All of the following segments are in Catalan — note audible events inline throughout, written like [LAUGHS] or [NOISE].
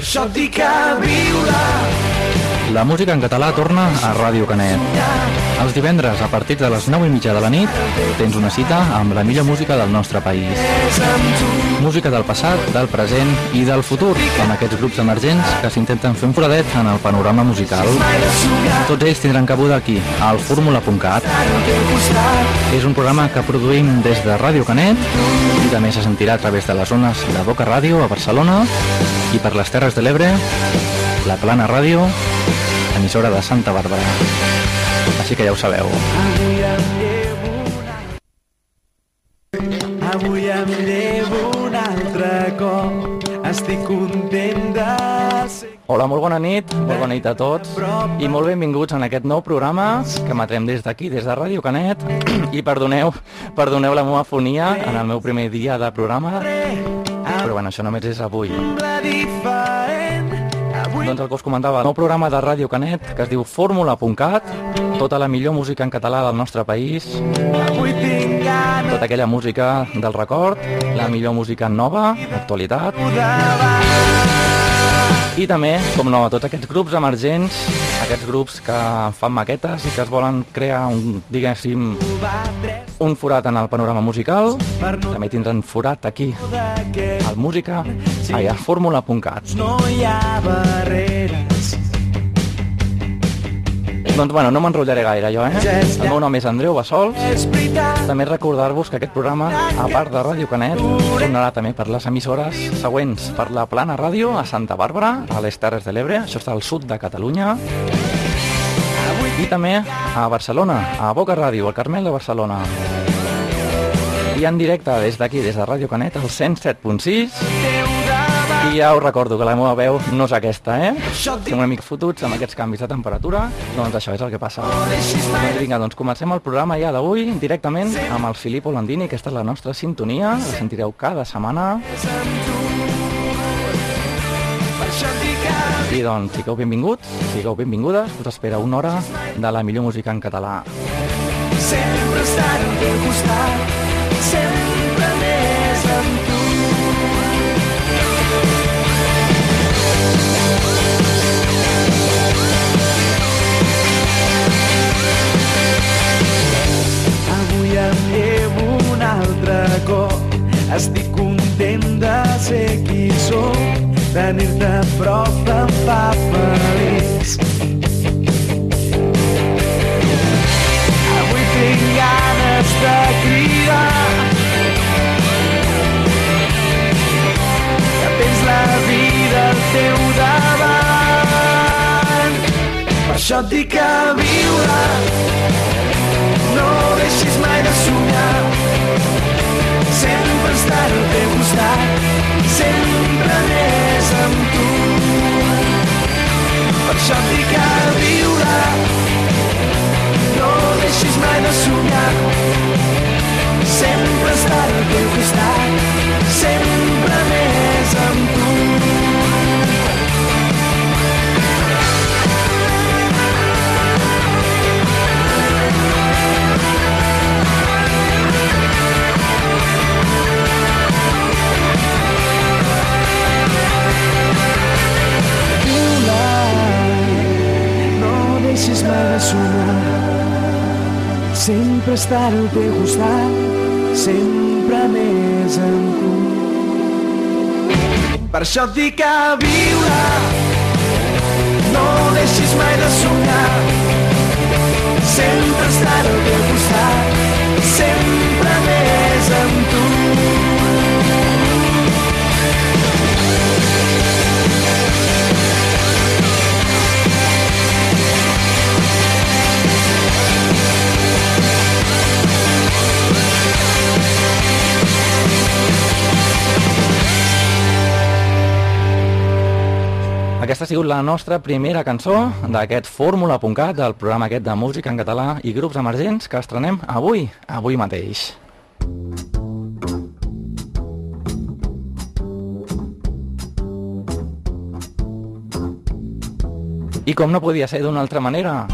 això et viure La música en català torna a Ràdio Canet. Els divendres, a partir de les 9 i mitja de la nit, tens una cita amb la millor música del nostre país. Música del passat, del present i del futur, amb aquests grups emergents que s'intenten fer un foradet en el panorama musical. Tots ells tindran cabuda aquí, al fórmula.cat. És un programa que produïm des de Ràdio Canet i també se sentirà a través de les zones de Boca Ràdio a Barcelona i per les Terres de l'Ebre, la Plana Ràdio, emissora de Santa Bàrbara. Així que ja ho sabeu. Avui em llevo un Avui em llevo un altre cop. Estic content de ser Hola, molt bona nit, molt bona nit a tots i molt benvinguts en aquest nou programa que emetrem des d'aquí, des de Ràdio Canet [CLEARS THROAT] i perdoneu, perdoneu la meva fonia en el meu primer dia de programa però bueno, això només és avui. Doncs el que us comentava, el nou programa de Ràdio Canet que es diu Fórmula.cat tota la millor música en català del nostre país. Tota aquella música del record la millor música nova, actualitat i també, com no, tots aquests grups emergents, aquests grups que fan maquetes i que es volen crear un, diguéssim, un forat en el panorama musical, també tindran forat aquí, al música, ai, a fórmula.cat. no hi ha barreres. Doncs bueno, no m'enrotllaré gaire jo, eh? El meu nom és Andreu Bassols, també recordar-vos que aquest programa, a part de Ràdio Canet, tornarà també per les emissores següents, per la Plana Ràdio a Santa Bàrbara, a les Terres de l'Ebre, això està al sud de Catalunya, i també a Barcelona, a Boca Ràdio, al Carmel de Barcelona. I en directe des d'aquí, des de Ràdio Canet, al 107.6, i ja us recordo que la meva veu no és aquesta, eh? Estem una mica fotuts amb aquests canvis de temperatura, doncs això és el que passa. Vinga, doncs comencem el programa ja d'avui directament amb el Filippo Landini, aquesta és la nostra sintonia, la sentireu cada setmana. I doncs, sigueu benvinguts, sigueu benvingudes, us espera una hora de la millor música en català. sempre estar al teu costat, sempre cop, estic content de ser qui sóc, tenir-te a prop em fa feliç. Avui tinc ganes de cridar que tens la vida al teu davant. Per això et dic que viure no deixis mai de somiar. Sempre estar al teu costat, sempre més amb tu. Per això et dic que viure no deixis mai de somiar. Sempre estar al teu costat, sempre més amb tu. Sempre estar al teu costat Sempre més amb tu Per això et dic que viure No deixis mai de somiar Sempre estar al teu Aquesta ha sigut la nostra primera cançó d'aquest fórmula.cat, del programa aquest de música en català i grups emergents que estrenem avui, avui mateix. I com no podia ser d'una altra manera,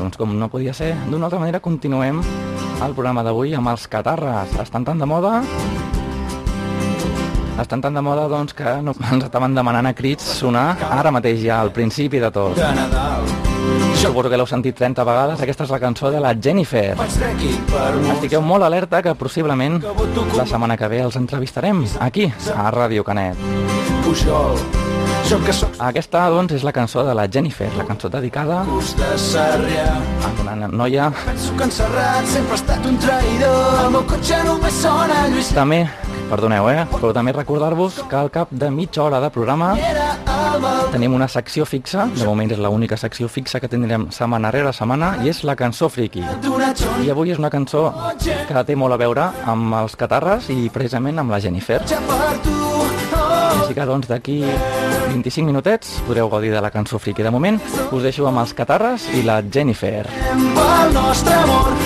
doncs com no podia ser d'una altra manera, continuem el programa d'avui amb els catarres. Estan tan de moda estan tan de moda doncs, que no, ens estaven demanant a crits sonar ara mateix ja al principi de tot. De Nadal. Suposo que l'heu sentit 30 vegades, aquesta és la cançó de la Jennifer. Estigueu molt alerta que possiblement la setmana que ve els entrevistarem aquí, a Ràdio Canet. Pujol. Aquesta, doncs, és la cançó de la Jennifer, la cançó dedicada a una noia Penso que en Serrat sempre ha estat un traïdor. El meu cotxe només sona Lluís També, perdoneu, eh? Però també recordar-vos que al cap de mitja hora de programa el tenim una secció fixa, de moment és l'única secció fixa que tindrem setmana rere setmana, i és la cançó friki. I avui és una cançó que té molt a veure amb els catarres i precisament amb la Jennifer. Així que, doncs, d'aquí 25 minutets podreu gaudir de la cançó friki. De moment, us deixo amb els catarres i la Jennifer. pel nostre amor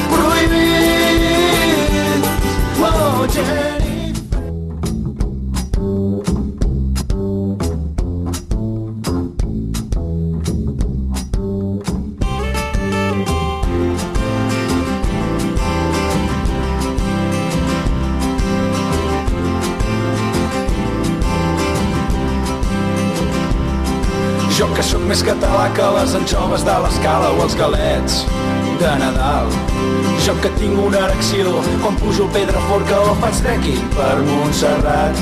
més català que les anxoves de l'escala o els galets de Nadal. Jo que tinc una erecció quan pujo al Pedraforca o faig trekking per Montserrat.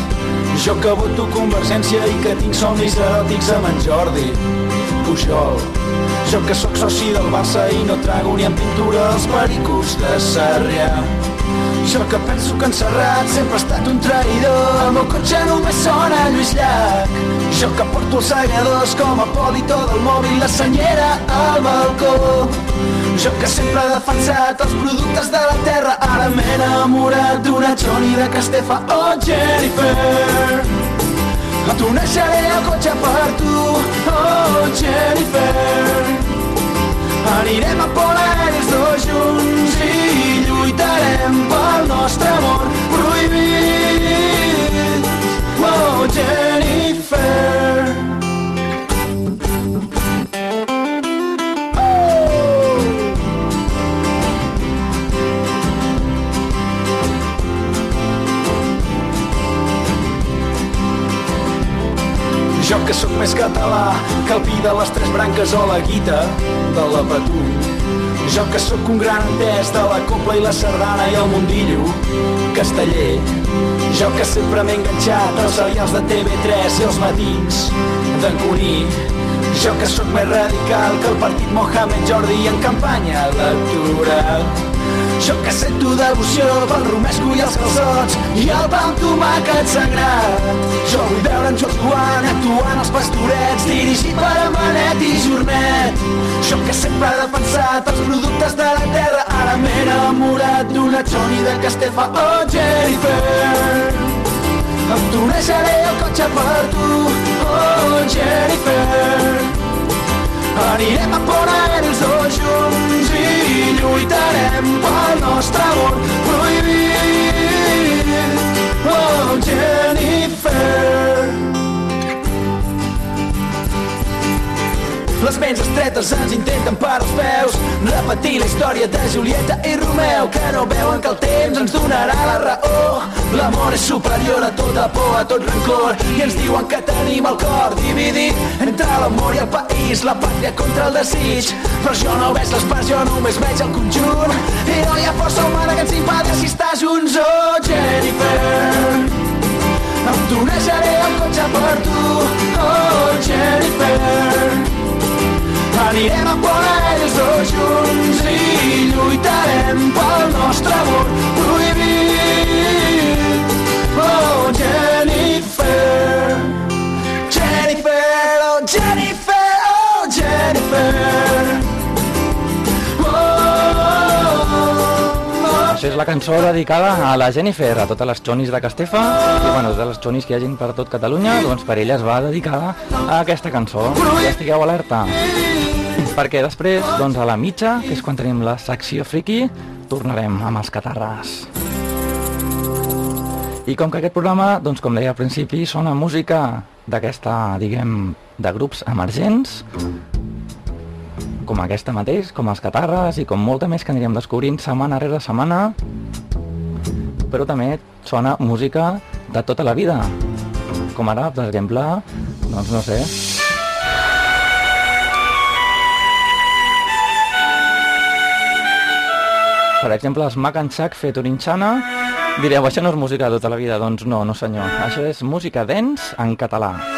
Jo que voto Convergència i que tinc somnis eròtics amb en Jordi Pujol. Jo que sóc soci del Barça i no trago ni en pintura els pericos de Sarrià. Jo que penso que en Serrat sempre ha estat un traïdor. El meu cotxe només sona Lluís Llach. Jo que porto els segadors com a polito del mòbil La senyera al balcó. Jo que sempre he defensat els productes de la terra Ara m'he enamorat d'una Johnny de Castefa Oh Jennifer. Tunejaré el cotxe per tu Oh Jennifer. Anirem a Polar els dos junts i lluitarem pel nostre amor prohibit. Oh, Jennifer. Jo que sóc més català que el pi de les tres branques o la guita de la Patum. Jo que sóc un gran entès de la copla i la sardana i el mundillo casteller. Jo que sempre m'he enganxat als serials de TV3 i els matins d'en Cuní. Jo que sóc més radical que el partit Mohamed Jordi en campanya electoral. Jo que sento devoció pel romesco i els calçots i el pa amb tomàquet sagrat. Jo vull veure en Jocs Duan actuant als pastorets dirigit per Amanet i Jornet. Jo que sempre he defensat els productes de la terra ara m'he enamorat d'una Johnny de Castefa. Oh, Jennifer, em tunejaré el cotxe per tu. Oh, Jennifer, Anirem a Poner els dos junts i lluitarem pel nostre amor prohibit. Oh, Jennifer. Les ments estretes ens intenten per als peus. Repetir la història de Julieta i Romeu Que no veuen que el temps ens donarà la raó. L'amor és superior a tota por, a tot rancor I ens diuen que tenim el cor dividit Entre l'amor i el país, la pàtria contra el desig. Però jo no veig les parts, jo només veig el conjunt. I no hi ha força humana que ens impedeixi estar junts Oh, Jennifer. Em tunejaré el cotxe per tu, oh Jennifer. Anirem a Poner els dos junts i lluitarem pel nostre amor prohibit. Oh Jennifer, Jennifer, oh Jennifer, oh Jennifer. És la cançó dedicada a la Jennifer, a totes les xonis de Castefa, i bueno, de les xonis que hi hagin per tot Catalunya, doncs per ella es va dedicada a aquesta cançó. Ja estigueu alerta. Perquè després, doncs a la mitja, que és quan tenim la secció friki, tornarem amb els catarres. I com que aquest programa, doncs com deia al principi, sona música d'aquesta, diguem, de grups emergents, com aquesta mateix, com els catarres i com molta més que anirem descobrint setmana rere setmana, però també sona música de tota la vida. com ara, per exemple, doncs no sé, Per exemple, els Mac and Chuck Fetorinxana. Direu, això no és música de tota la vida. Doncs no, no senyor. Això és música dance en català.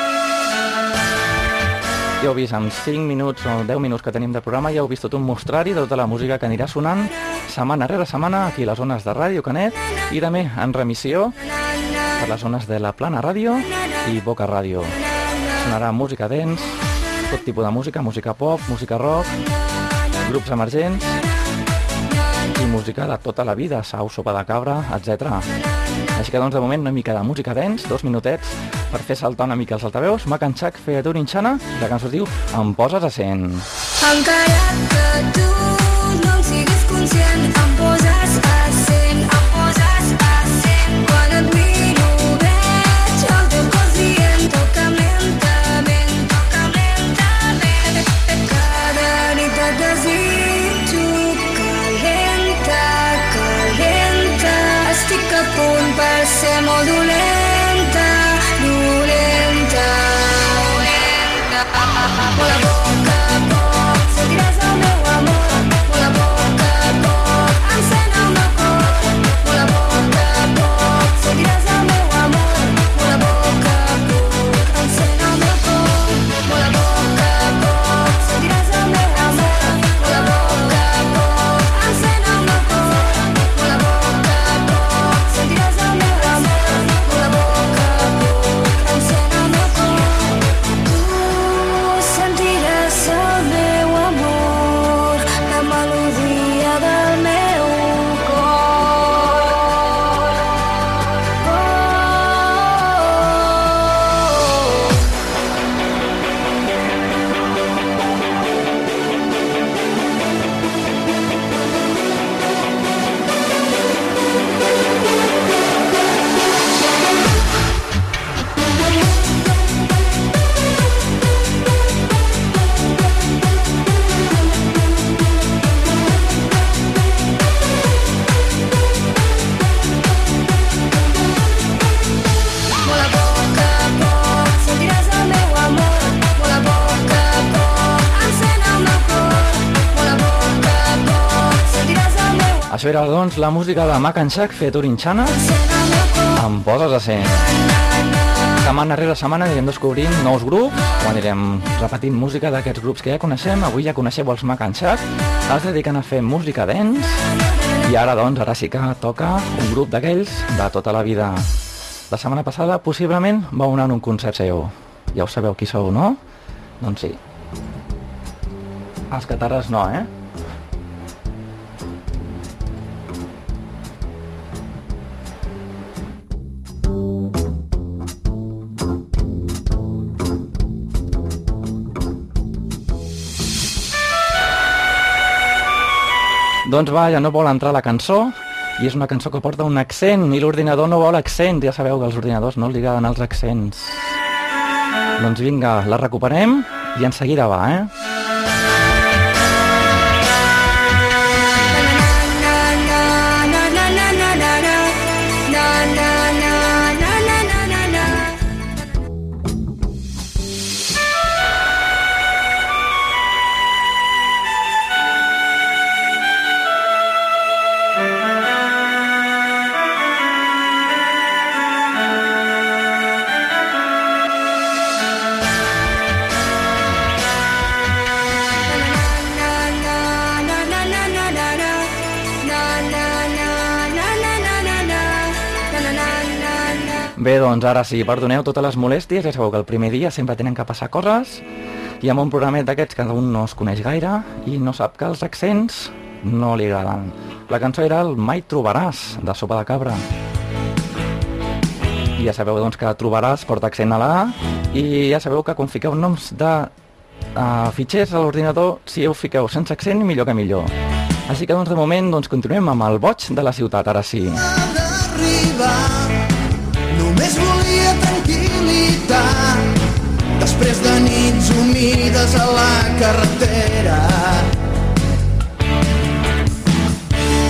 Ja heu vist, en 5 minuts o 10 minuts que tenim de programa, ja heu vist tot un mostrari de tota la música que anirà sonant setmana rere setmana aquí a les zones de Ràdio Canet i també en remissió per les zones de la Plana Ràdio i Boca Ràdio. Sonarà música dance, tot tipus de música, música pop, música rock, grups emergents i música de tota la vida, sau, sopa de cabra, etc. Així que doncs de moment una mica de música dents, dos minutets per fer saltar una mica els altaveus, m'ha canxat fer Turinxana, la cançó es diu Em poses a cent. Encara que tu no en siguis conscient, era, doncs, la música de Mac and Chuck fer Turinxana. Encén el meu cor. Em poses a cent. Setmana rere setmana anirem descobrint nous grups, o anirem repetint música d'aquests grups que ja coneixem. Avui ja coneixeu els Mac and Chuck, es dediquen a fer música dance, i ara, doncs, ara sí que toca un grup d'aquells de tota la vida. La setmana passada, possiblement, vau anar en un concert seu. Ja ho sabeu qui sou, no? Doncs sí. Els catarres no, eh? Doncs va, ja no vol entrar la cançó i és una cançó que porta un accent i l'ordinador no vol accent. Ja sabeu que als ordinadors no li agraden els accents. Doncs vinga, la recuperem i en seguida va, eh? Bé, doncs ara sí, perdoneu totes les molèsties, ja sabeu que el primer dia sempre tenen que passar coses i amb un programet d'aquests cada un no es coneix gaire i no sap que els accents no li agraden. La cançó era el Mai trobaràs, de Sopa de Cabra. I ja sabeu doncs, que trobaràs porta accent a la A i ja sabeu que quan fiqueu noms de uh, fitxers a l'ordinador, si ho fiqueu sense accent, millor que millor. Així que doncs, de moment doncs, continuem amb el boig de la ciutat, ara sí. d'arribar escoltar després de nits humides a la carretera.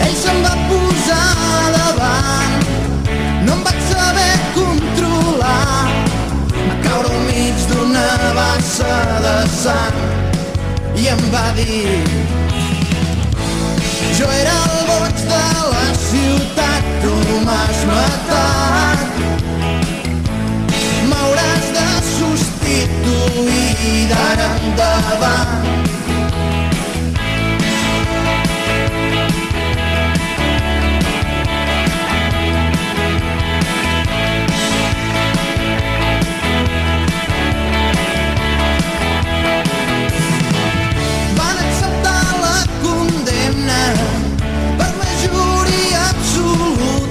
Ell se'm va posar davant, no em vaig saber controlar, a caure al mig d'una bassa de sang i em va dir jo era el boig de la ciutat, tu m'has matat. Substituir d'ara endavant.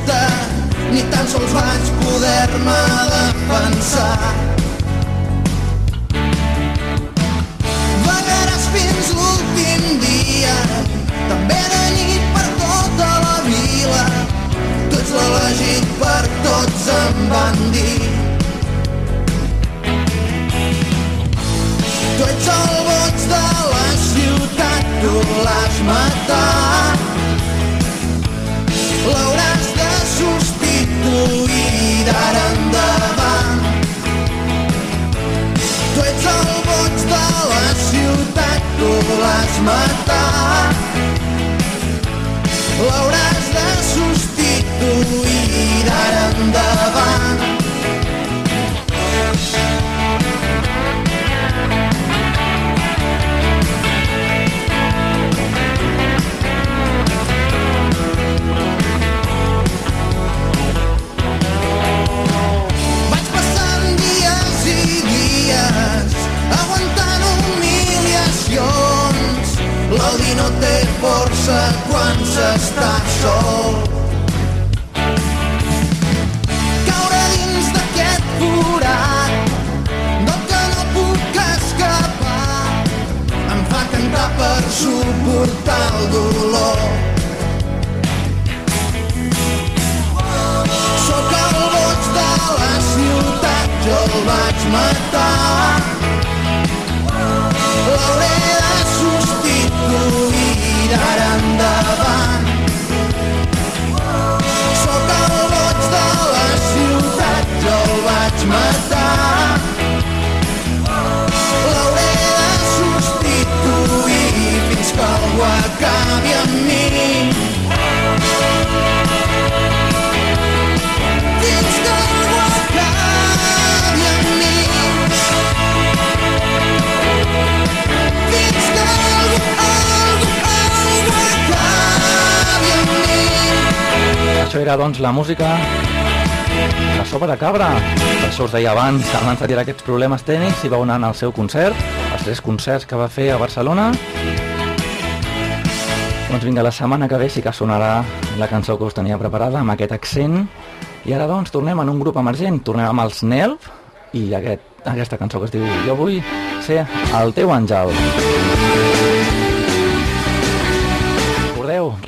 la. Ni tan sols vaig poder-me defensar. L'elegit per tots, em van dir. Tu ets el boig de la ciutat, tu l'has matat. L'hauràs de substituir d'ara endavant. Tu ets el boig de la ciutat, tu l'has matat. L'hauràs de substituir dies i dies aguantant humiliacions. No té força quan s'està sol. Cantar per suportar el dolor. Sóc el boig de la ciutat, jo el vaig matar. L'hauré de substituir d'ara era, doncs, la música de Sopa de Cabra. Per això us deia abans, abans de tirar aquests problemes tècnics, hi va anar al seu concert, els tres concerts que va fer a Barcelona. Doncs vinga, la setmana que ve sí que sonarà la cançó que us tenia preparada, amb aquest accent. I ara, doncs, tornem en un grup emergent, tornem amb els Nelf i aquest, aquesta cançó que es diu Jo vull ser el teu àngel. Recordeu,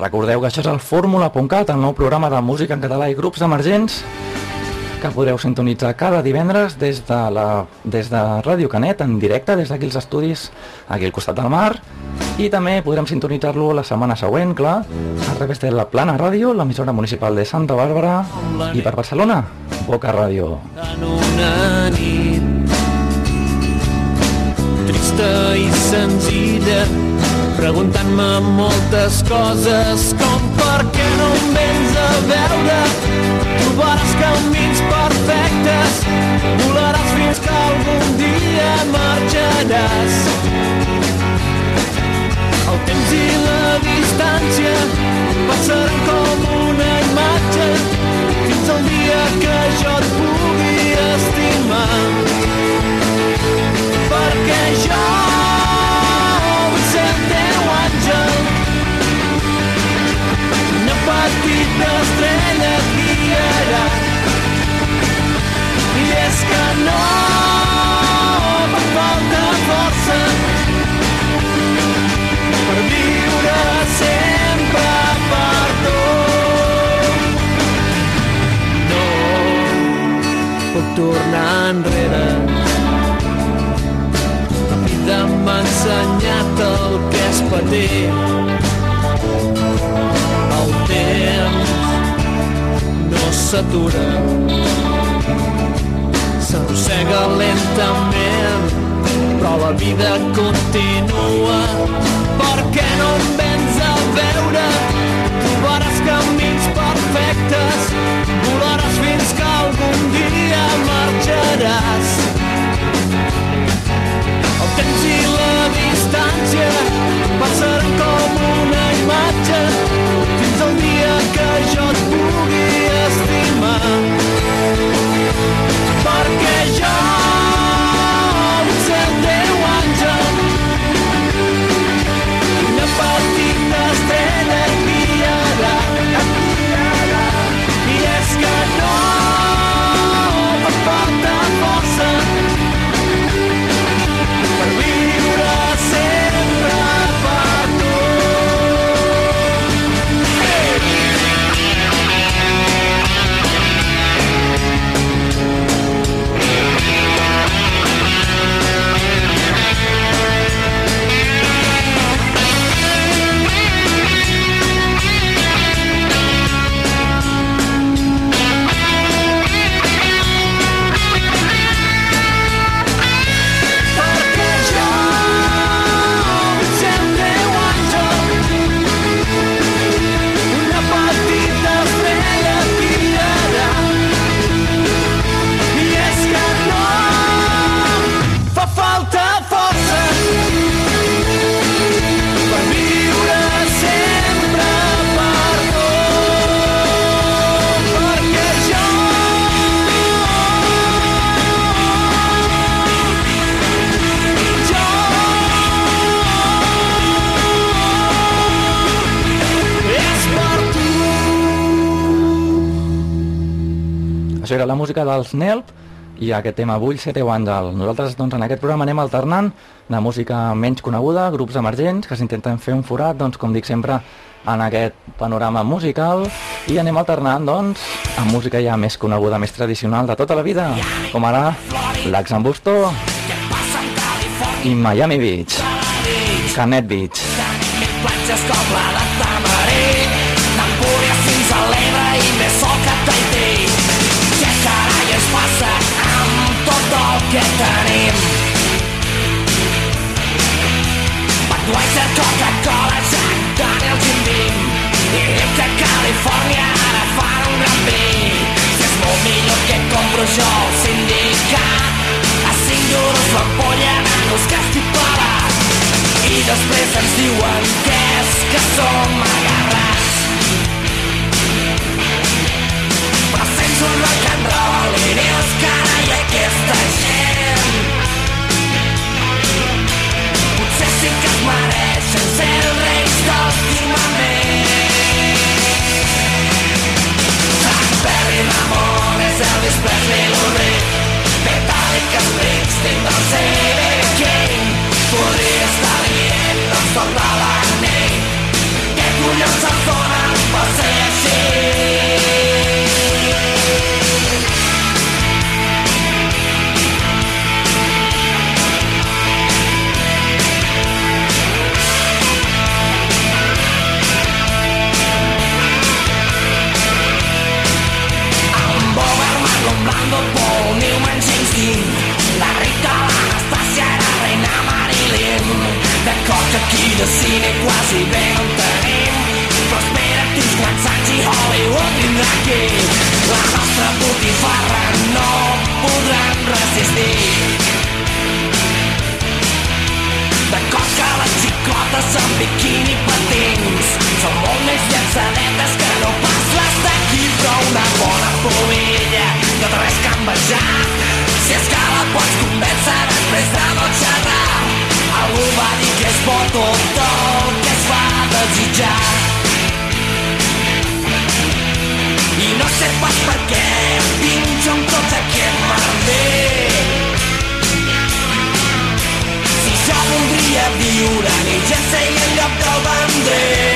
recordeu que això és el Fórmula.cat, el nou programa de música en català i grups emergents que podreu sintonitzar cada divendres des de, la, des de Ràdio Canet, en directe, des d'aquí els estudis, aquí al costat del mar, i també podrem sintonitzar-lo la setmana següent, clar, a través de la Plana Ràdio, l'emissora municipal de Santa Bàrbara, i per Barcelona, Boca Ràdio. en una nit trista i senzilla preguntant-me moltes coses com per què no em vens a veure? Trobaràs camins perfectes volaràs fins que algun dia marxaràs. El temps i la distància passaran com una imatge fins al dia que jo et pugui estimar. Perquè jo una petita estrella et guiarà i és que no em falta força per viure sempre per tu. No puc tornar enrere. La vida m'ha ensenyat el que és patir temps no s'atura s'arrossega lentament però la la vida continua. Per què no em vens a veure? Trobaràs camins perfectes, volaràs fins que algun dia marxaràs. El temps i la distància passaran com una imatge jo et pugui estimar. Perquè jo música dels Nelp i aquest tema Vull ser teu àngel. Nosaltres doncs, en aquest programa anem alternant de música menys coneguda, grups emergents que s'intenten fer un forat, doncs, com dic sempre, en aquest panorama musical i anem alternant doncs, amb música ja més coneguda, més tradicional de tota la vida, com ara Lax en Busto i Miami Beach, Canet Beach. de Tamarí que tenim. Budweiser, Coca-Cola, Jack Daniels, Jim Beam. I diu que Califòrnia ara fan un gran vi. Si és molt millor que compro jo al sindicat. A 5 euros l'ampolla nanos que estic pelat i després ens diuen que és que som agarrats. Mereixen ser que aquí de cine quasi bé no en tenim Però espera't uns quants anys i Hollywood vindrà aquí La nostra botifarra no podran resistir. D'acord que les xicotes amb biquini patins. Són molt més llançadetes que no pas les d'aquí Però una bona pomilla no té res que envejar Si és que la pots convèncer després de no xerrar Algú va dir que és bo tot el que es desitjar I no sé pas per què pinxo amb tot aquest merder si jo voldria viure a New Jersey en lloc del.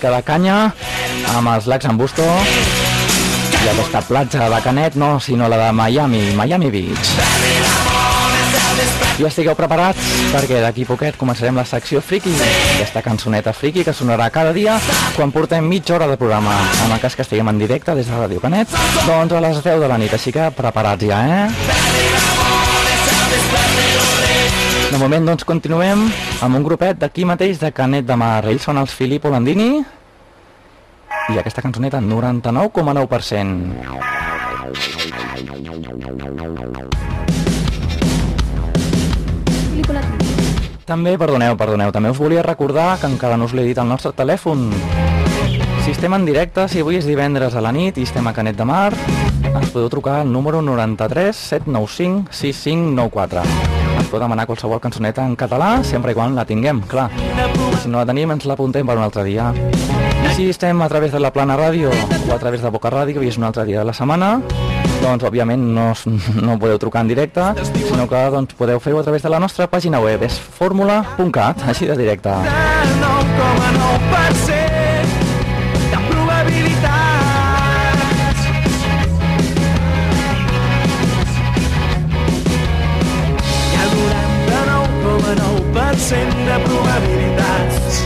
Mica de canya amb els lacs en Busto i aquesta platja de Canet, no, sinó la de Miami, Miami Beach. I estigueu preparats perquè d'aquí poquet començarem la secció friki, aquesta cançoneta friki que sonarà cada dia quan portem mitja hora de programa, en el cas que estiguem en directe des de Ràdio Canet, doncs a les 10 de la nit, així que preparats ja, eh? Moment, doncs, continuem amb un grupet d'aquí mateix de Canet de Mar. Ells són els Filippo Landini i aquesta cançoneta 99,9%. També, perdoneu, perdoneu, també us volia recordar que encara no us l'he dit al nostre telèfon. Si estem en directe, si avui és divendres a la nit i estem a Canet de Mar, ens podeu trucar al número 93 795 6594. Podeu demanar qualsevol cançoneta en català, sempre i quan la tinguem, clar. Si no la tenim, ens l'apuntem per un altre dia. I si estem a través de la Plana Ràdio o a través de Boca Ràdio i és un altre dia de la setmana, doncs òbviament no, no podeu trucar en directe, sinó que doncs, podeu fer-ho a través de la nostra pàgina web, és fórmula.cat, així de directe. 99,9% de probabilitats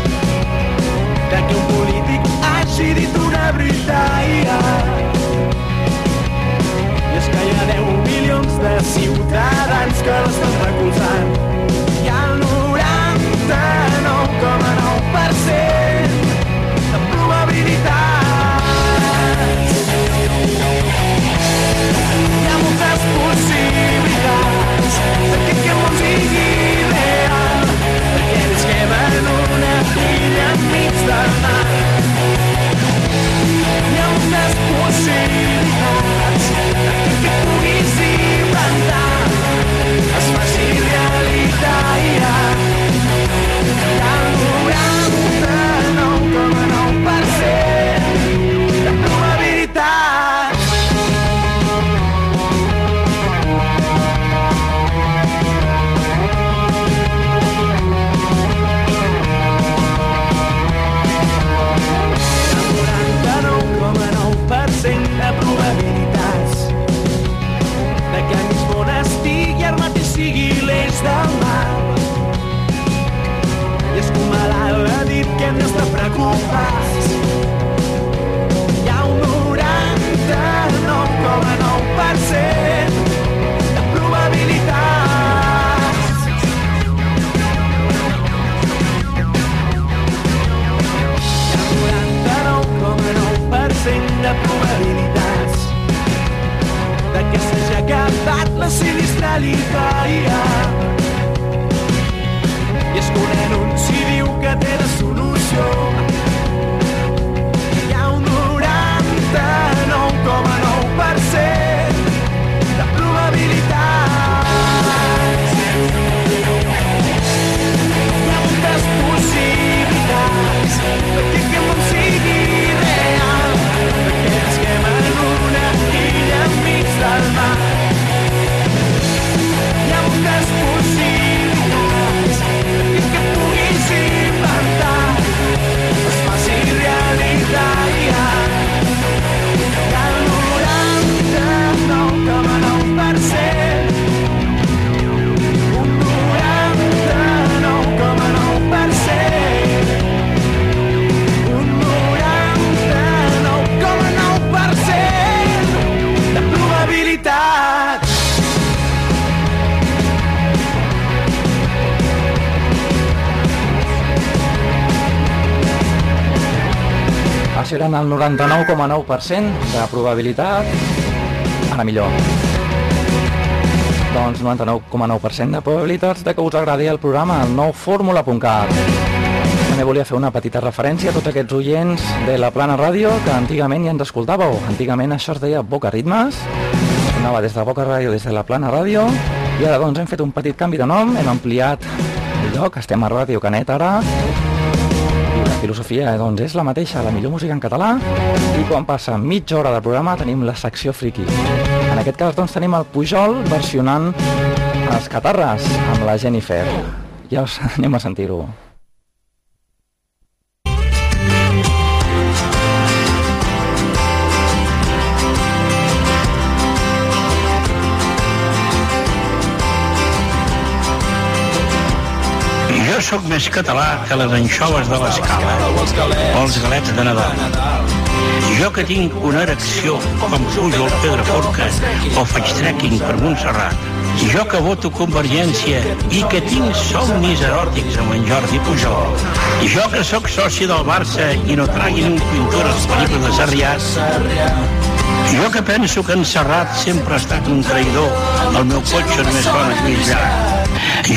de que un polític hagi dit una veritat. I és que hi ha 10 milions de ciutadans que l'estan recolzant. Ha el 99,9% de probabilitats. Hi ha moltes possibilitats de que enmig del Eren el 99,9% de probabilitat. Ara millor. Doncs 99,9% de probabilitats de que us agradi el programa, el nou fórmula.cat. També volia fer una petita referència a tots aquests oients de la Plana Ràdio que antigament ja ens escoltàveu. Antigament això es deia Boca Ritmes, anava des de Boca Ràdio, des de la Plana Ràdio, i ara doncs hem fet un petit canvi de nom, hem ampliat el lloc, estem a Ràdio Canet ara, filosofia eh, doncs, és la mateixa, la millor música en català i quan passa mitja hora del programa tenim la secció friki. En aquest cas doncs, tenim el Pujol versionant els Catarres amb la Jennifer. Ja us [LAUGHS] anem a sentir-ho. Sóc més català que les anxoves de l'escala o els galets de Nadal. Jo que tinc una erecció quan pujo al Pedraforca o faig trekking per Montserrat. Jo que voto Convergència i que tinc somnis eròtics amb en Jordi Pujol. Jo que sóc soci del Barça i no traguin un pintura als pel·lícules de Sarrià. Jo que penso que en Serrat sempre ha estat un traïdor, el meu cotxe només fa una lluís llarg.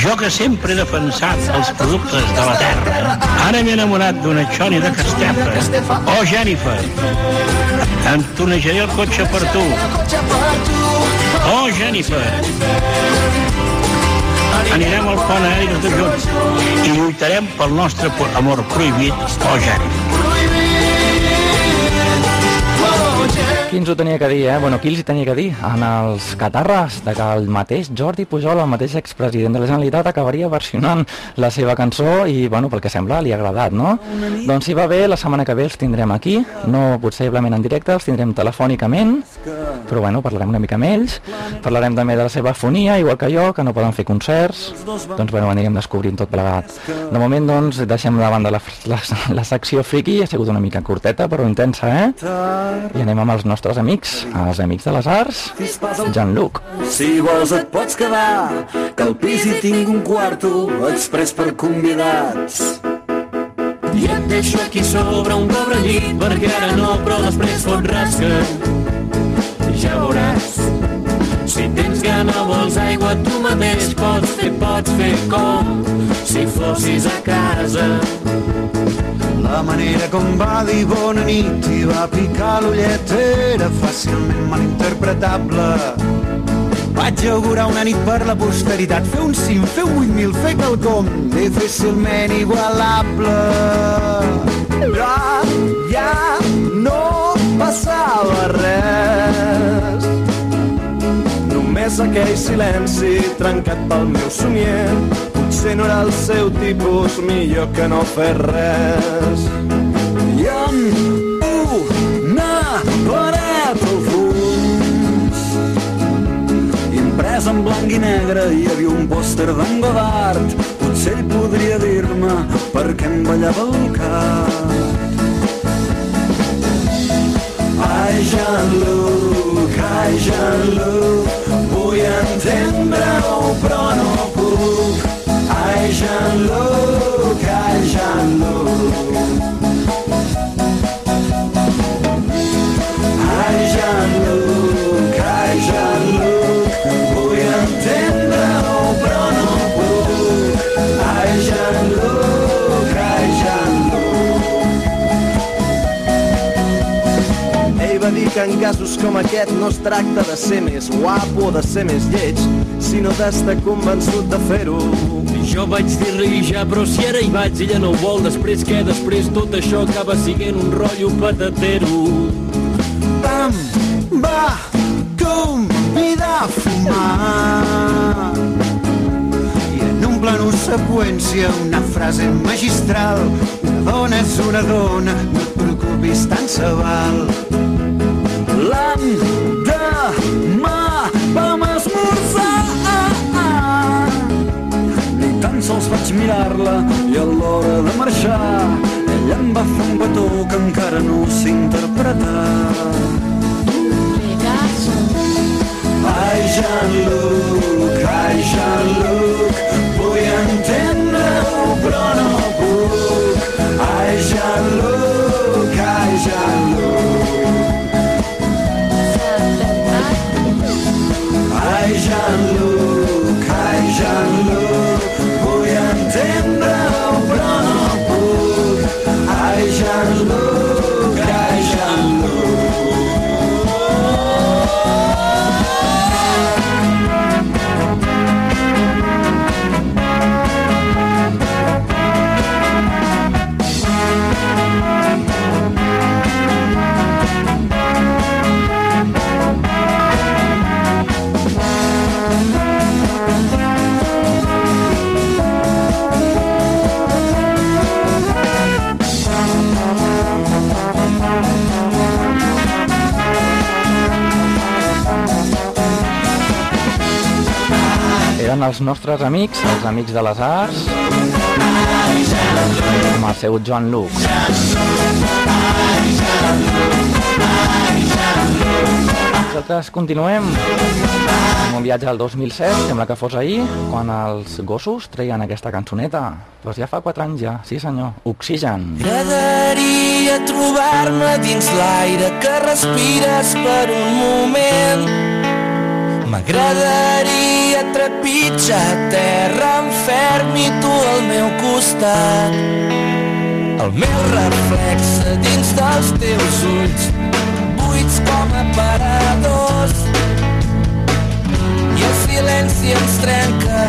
Jo que sempre he defensat els productes de la terra, ara m'he enamorat d'una Xoni de Castefa. Oh, Jennifer, em tonejaré el cotxe per tu. Oh, Jennifer, anirem al pont aeri tots junts i lluitarem pel nostre amor prohibit, oh, Jennifer. Qui ens ho tenia que dir, eh? Bueno, qui els hi tenia que dir? En els catarres de que el mateix Jordi Pujol, el mateix expresident de la Generalitat, acabaria versionant la seva cançó i, bueno, pel que sembla, li ha agradat, no? Doncs si va bé, la setmana que ve els tindrem aquí, no possiblement en directe, els tindrem telefònicament, però, bueno, parlarem una mica amb ells, parlarem també de la seva fonia, igual que jo, que no poden fer concerts, doncs, bueno, anirem descobrint tot plegat. De moment, doncs, deixem de banda la, la, la secció friki, ha sigut una mica curteta, però intensa, eh? I anem amb els nostres amics, els amics de les arts, Jean-Luc. Si vols et pots quedar, que al pis hi tinc un quarto express per convidats. I et deixo aquí sobre un cobre llit perquè ara no, però després fot rasca. Ja veuràs. Si tens gana vols aigua tu mateix pots fer, pots fer com si fossis a casa. La manera com va dir bona nit i va picar l'ullet era fàcilment malinterpretable. Vaig augurar una nit per la posteritat, fer un cim, fer un 8.000, fer quelcom difícilment igualable. Ja, ja no passava res. Només aquell silenci trencat pel meu somier Potser no era el seu tipus, millor que no fer res. I amb una paret al fons Imprès en blanc i negre hi havia un pòster d'en Godard. Potser ell podria dir-me per què em ballava el cap. Ai, Jean-Luc, ai, Jean-Luc, vull entendre-ho però no. Jean-Luc. Ell va que en casos com aquest no es tracta de ser més guapo o de ser més lleig, sinó d'estar convençut de fer-ho. Jo vaig dir-li ja, però si ara hi vaig, ella no ho vol, després què? Després tot això acaba siguent un rotllo patatero. Em va convidar a fumar i en un plano seqüència una frase magistral una dona és una dona no et preocupis tant se val l'endemà mirar-la i a l'hora de marxar ella em va fer un petó que encara no sé interpretar Ai, Jean-Luc, ai, Jean-Luc, vull entendre-ho però no puc. Ai, Jean-Luc, ai, Jean-Luc. Ai, Jean-Luc, nostres amics, els amics de les arts, amb el seu Joan Luc. Nosaltres continuem amb un viatge al 2007, sembla que fos ahir, quan els gossos treien aquesta cançoneta. Doncs ja fa 4 anys ja, sí senyor, Oxigen. M'agradaria trobar-me dins l'aire que respires per un moment. M'agradaria trepitjar terra en ferm i tu al meu costat. El meu reflex dins dels teus ulls, buits com aparadors. I el silenci ens trenca,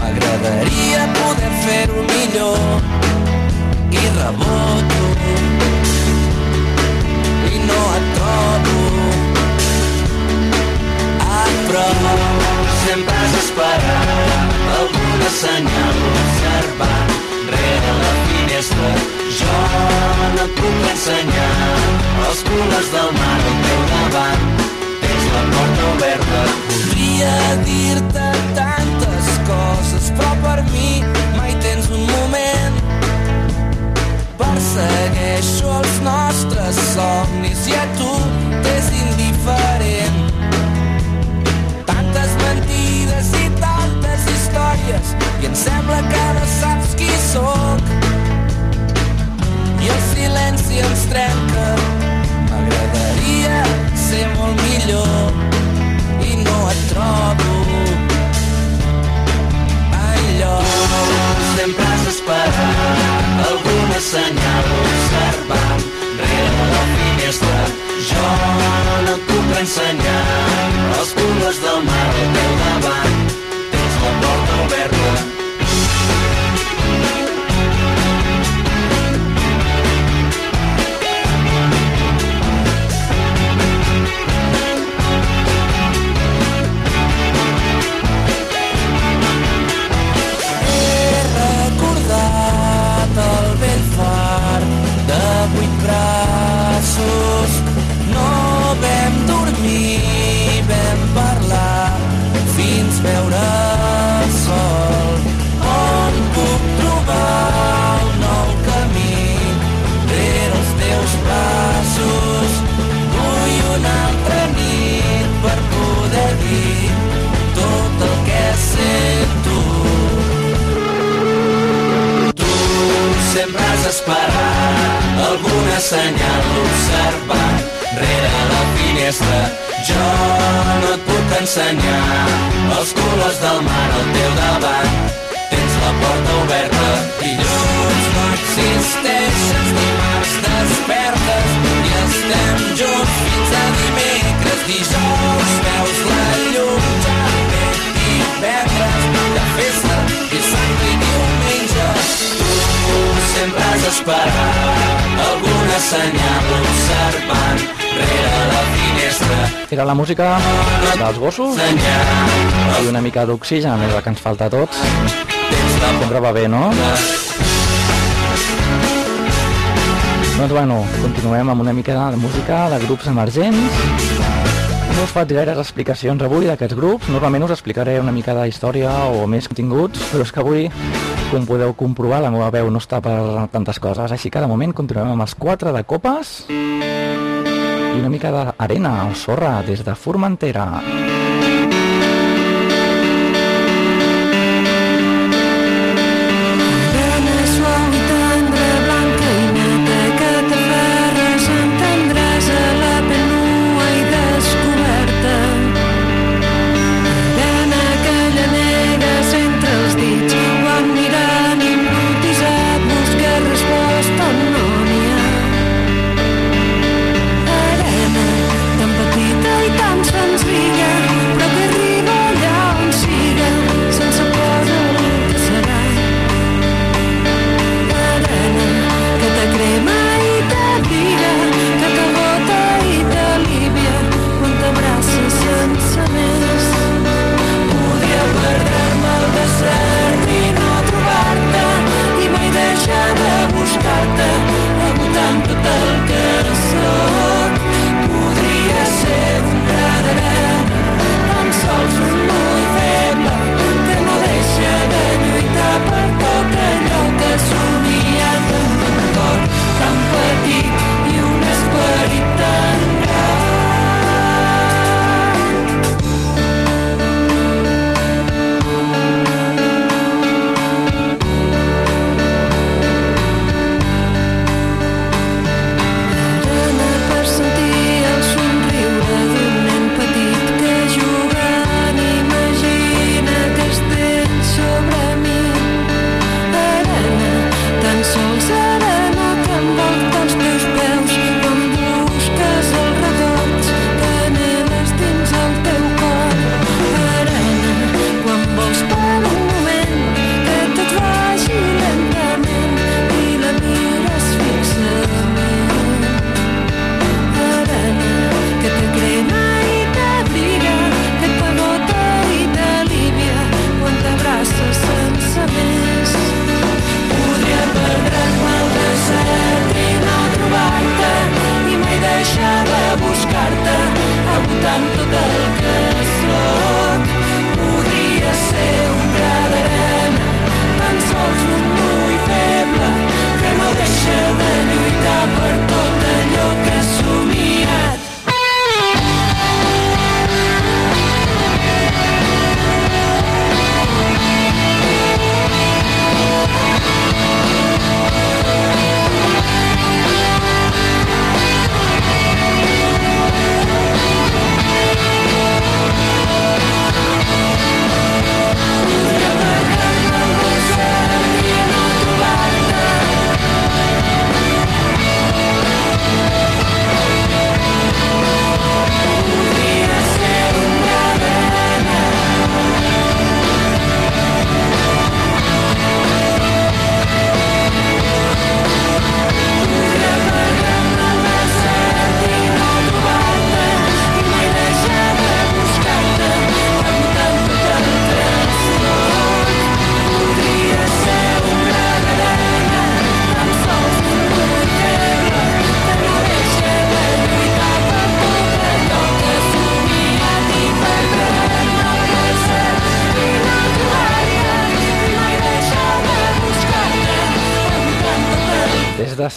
m'agradaria poder fer-ho millor i reboto i no et trobo prop sempre has esperat alguna senyal observant rere la finestra. Jo no et puc ensenyar els colors del mar al teu davant. Tens la porta oberta. Podria dir-te tantes ensenyar els colors del mar al teu davant. Esperat alguna senyal observant rere la finestra. Jo no et puc ensenyar els colors del mar al teu davant. Tens la porta oberta, dilluns no existeixes, dimarts despertes i estem junts esperat alguna senyal observant rere la finestra. Era la música dels gossos i una mica d'oxigen, és el que ens falta a tots. Sempre va bé, no? Doncs bueno, continuem amb una mica de música de grups emergents. No us faig gaires explicacions avui d'aquests grups, normalment us explicaré una mica de història o més continguts, però és que avui, com podeu comprovar, la meva veu no està per tantes coses, així que de moment continuem amb els quatre de copes i una mica d'arena o sorra des de Formentera. Arena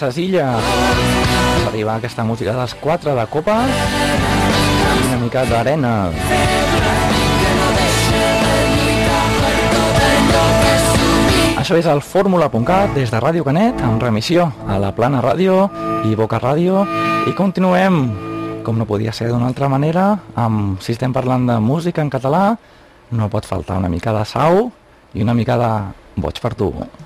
ses illes. Arriba aquesta música dels quatre de copa una mica d'arena. Això és el fórmula.cat des de Ràdio Canet, amb remissió a la Plana Ràdio i Boca Ràdio. I continuem, com no podia ser d'una altra manera, amb, si estem parlant de música en català, no pot faltar una mica de sau i una mica de boig per tu. Nena,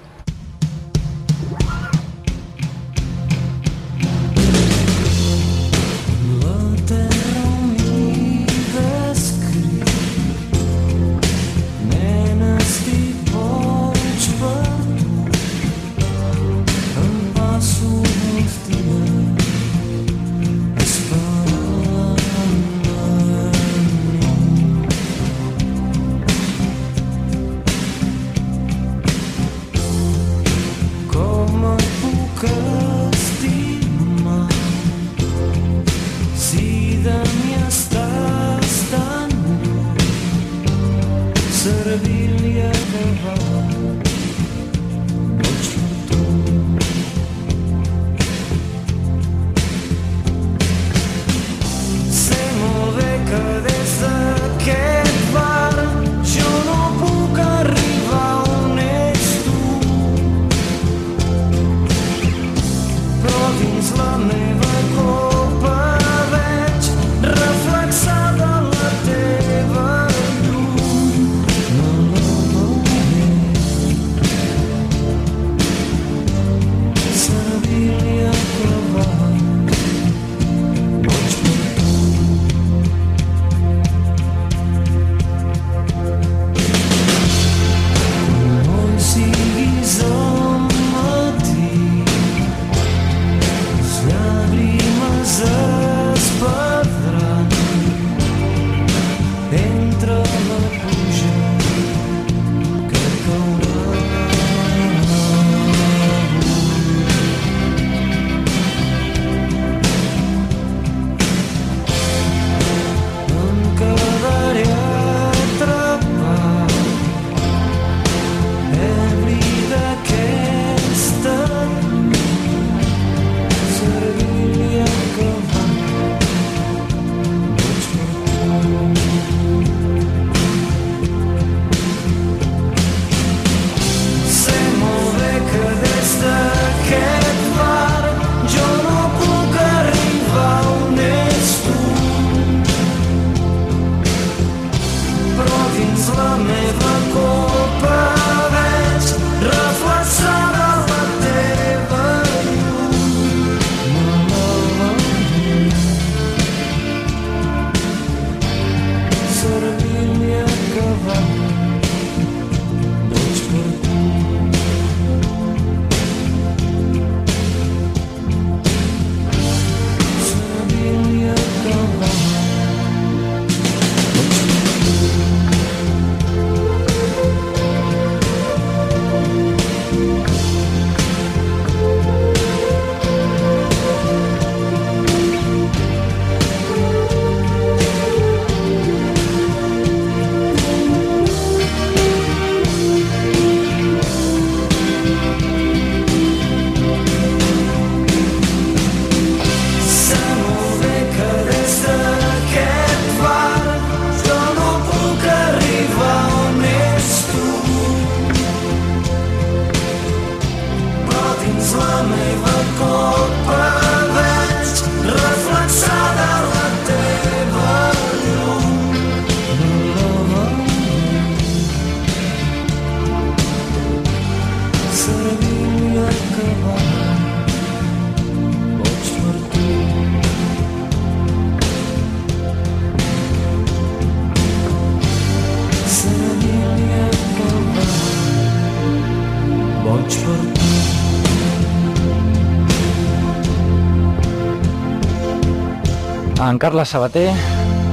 En Carles Sabater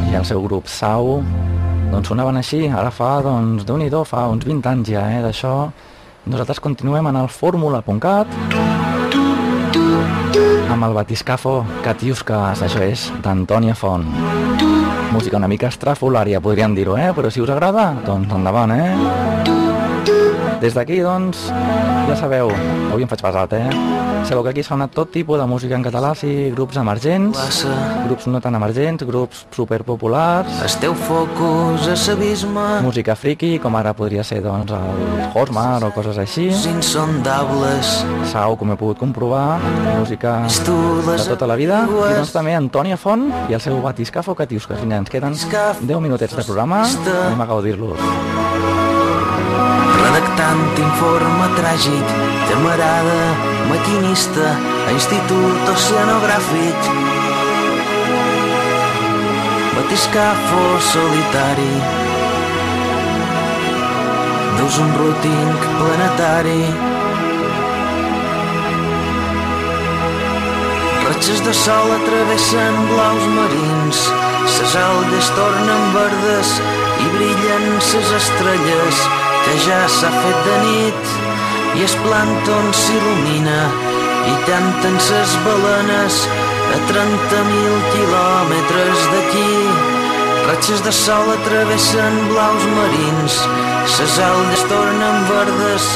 i el seu grup Sau doncs sonaven així, ara fa, doncs, déu nhi fa uns 20 anys ja, eh, d'això. Nosaltres continuem en el fórmula.cat amb el batiscafo Catiuscas, això és d'Antònia Font. Música una mica estrafolària, podríem dir-ho, eh? Però si us agrada, doncs endavant, eh? Des d'aquí, doncs, ja sabeu, avui em faig pesat, eh? Sabeu que aquí sona tot tipus de música en català, sí, grups emergents, grups no tan emergents, grups superpopulars, Esteu focus a l'abisme, música friki, com ara podria ser, doncs, el Hosmar o coses així, insondables. Sau, com he pogut comprovar, música de tota la vida, i doncs també Antònia Font i el seu batiscafo Catiusques. Vinga, ens queden 10 minutets de programa, anem a gaudir-los. Redactant informe tràgic, temerada, maquinista, a institut oceanogràfic. Batiscafo solitari, dus un routing planetari. Ratxes de sol atravessen blaus marins, ses algues tornen verdes i brillen ses estrelles, que ja s'ha fet de nit i es plàncton s'il·lumina i canten ses balenes a 30.000 quilòmetres d'aquí. Ratxes de sol atravessen blaus marins, ses algues tornen verdes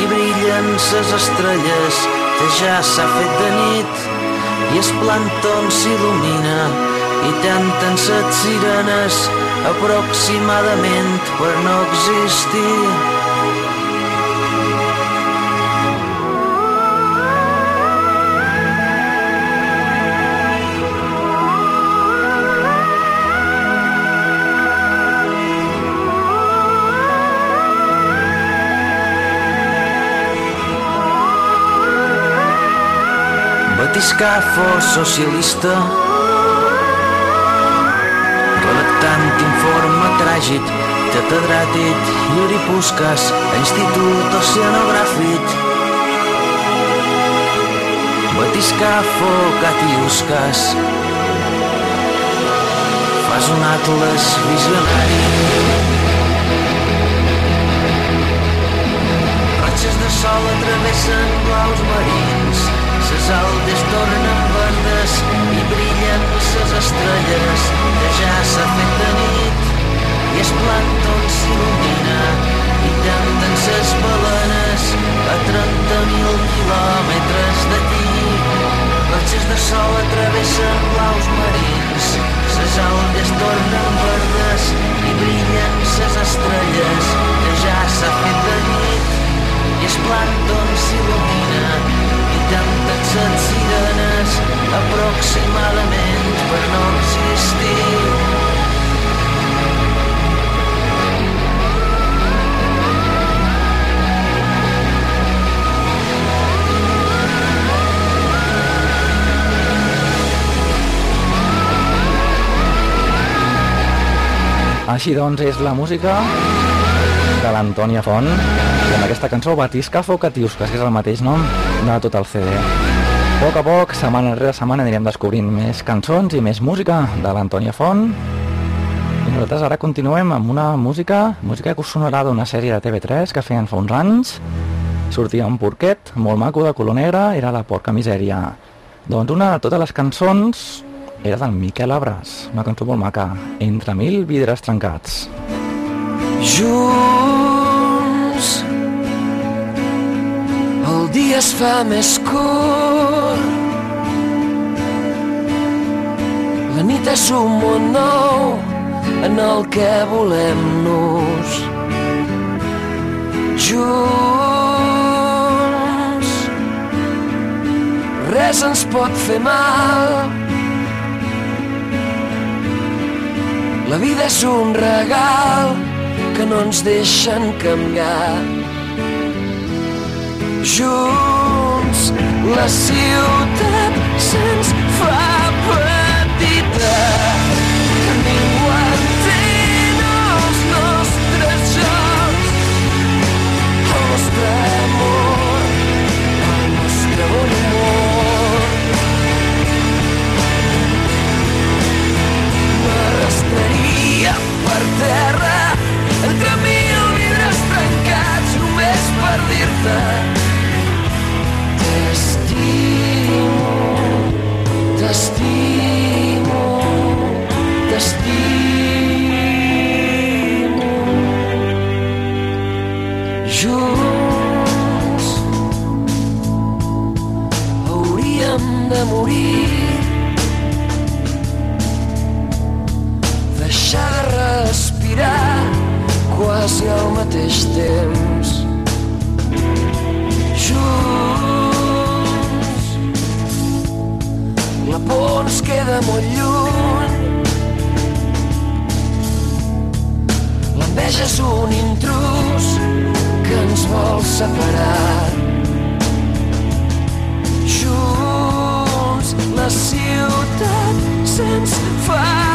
i brillen ses estrelles, que ja s'ha fet de nit i es plàncton s'il·lumina i canten set sirenes aproximadament per no existir. Batiscafo socialista tràgic catedràtic Yuri Puskas a Institut Oceanogràfic. Batiscafo Catiuskas fas un atles visionari. Ratxes de sol atravessen blaus marins. Ses aldes tornen verdes i brillen ses estrelles que ja s'ha fet de nit i es plàncton s'il·lumina i canten ses balenes a 30.000 quilòmetres d'aquí. Ratxes de sol atravessen blaus marins, ses algues tornen verdes i brillen ses estrelles que ja s'ha fet de nit i es plàncton s'il·lumina i canten set sirenes aproximadament per no existir. Així doncs és la música de l'Antònia Font i amb aquesta cançó Batiscafo Catiusques, que és el mateix nom de tot el CD. A poc a poc, setmana rere setmana anirem descobrint més cançons i més música de l'Antònia Font i nosaltres ara continuem amb una música, música que us sonarà d'una sèrie de TV3 que feien fa uns anys. Sortia un porquet molt maco de color negre, era la porca misèria. Doncs una de totes les cançons era del Miquel Abras, una cançó molt maca, Entre mil vidres trencats. Junts el dia es fa més curt. La nit és un món nou en el que volem-nos. Junts res ens pot fer mal La vida és un regal que no ens deixen canviar. Junts la ciutat se'ns fa petita. dia per terra entre mil vidres trencats només per dir-te t'estimo t'estimo t'estimo junts hauríem de morir. Respirar quasi al mateix temps. Junts, la por ens queda molt lluny. L'enveja és un intrus que ens vol separar. Junts, la ciutat se'ns fa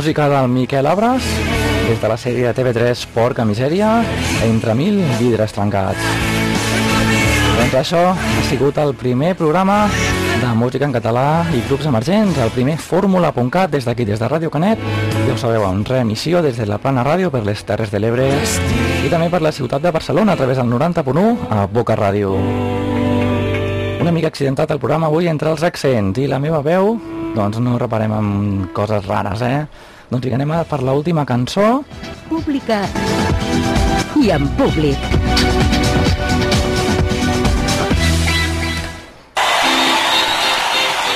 música del Miquel Abres, des de la sèrie de TV3 Porca Misèria, entre mil vidres trencats. Doncs això ha sigut el primer programa de música en català i grups emergents, el primer fórmula.cat des d'aquí, des de Ràdio Canet, ja ho sabeu, en reemissió des de la Plana Ràdio per les Terres de l'Ebre i també per la ciutat de Barcelona a través del 90.1 a Boca Ràdio. Una mica accidentat el programa avui entre els accents i la meva veu, doncs no reparem en coses rares, eh? Doncs vinga, anem a per l'última cançó. Pública i en públic.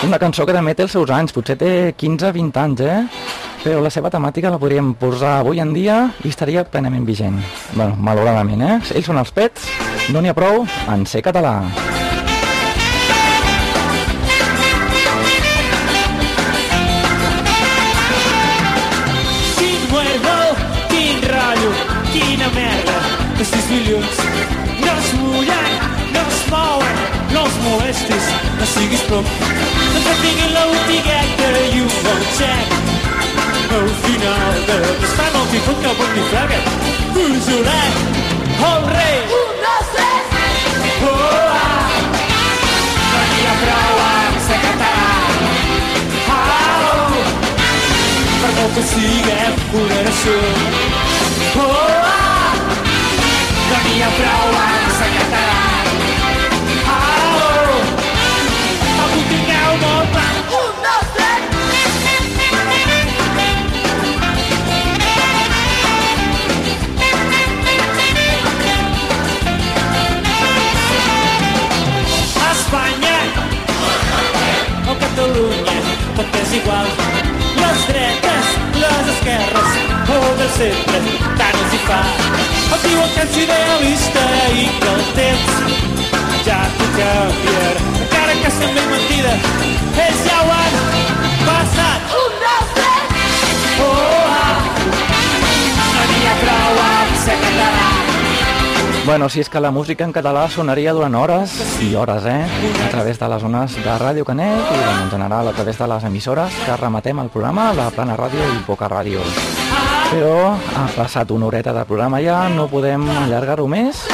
Una cançó que també té els seus anys, potser té 15-20 anys, eh? Però la seva temàtica la podríem posar avui en dia i estaria plenament vigent. bueno, malauradament, eh? Ells són els pets, no n'hi ha prou en ser català. Els molestis, no siguis prop. No et tinguin la botigueta i un bon xec. Al final de l'estat no t'hi fot cap on t'hi fraga. Fusionet, el rei. Un, dos, tres. Oh, ah. No n'hi ha prou amb ser català. Au. per molt que siguem una nació. Oh, ah! Igual. Les dretes, les esquerres, o del centre, tant els hi fa. Els diuen que ets idealista i que el temps ja t'ho Bueno, si és que la música en català sonaria durant hores i hores, eh? A través de les zones de Ràdio Canet i en general a través de les emissores que rematem el programa, la Plana Ràdio i Poca Ràdio. Però ha passat una horeta de programa ja, no podem allargar-ho més.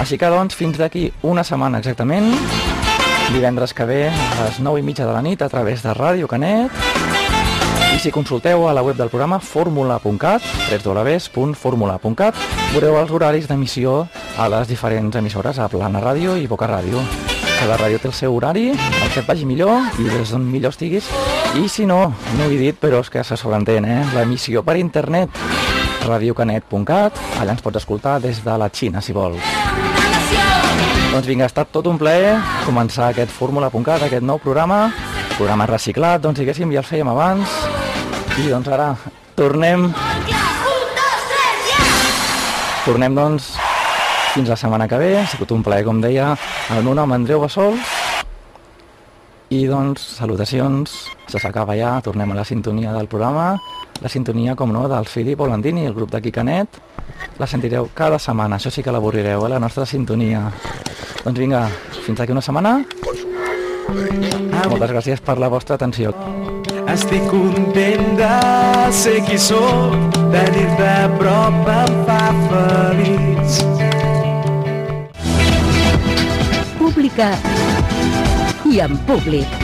Així que doncs, fins d'aquí una setmana exactament, divendres que ve a les 9 i mitja de la nit a través de Ràdio Canet si consulteu a la web del programa formula.cat, www.formula.cat, veureu els horaris d'emissió a les diferents emissores, a Plana Ràdio i Boca Ràdio. Cada ràdio té el seu horari, el que et vagi millor i des d'on millor estiguis. I si no, no ho he dit, però és que se sobreentén, eh? L'emissió per internet, radiocanet.cat, allà ens pots escoltar des de la Xina, si vols. Doncs vinga, ha estat tot un plaer començar aquest fórmula.cat, aquest nou programa, programa reciclat, doncs diguéssim, ja el fèiem abans, i doncs ara tornem... Tornem, doncs, fins la setmana que ve, ha sigut un plaer, com deia, el meu nom Andreu Bassols, i doncs, salutacions, se s'acaba ja, tornem a la sintonia del programa, la sintonia, com no, del Filip Olandini, el grup d'aquí Canet, la sentireu cada setmana, això sí que l'avorrireu, eh, la nostra sintonia. Doncs vinga, fins d'aquí una setmana. Moltes gràcies per la vostra atenció. Estic content de ser qui sóc, tenir-te a prop em fa feliç. Pública i en públic.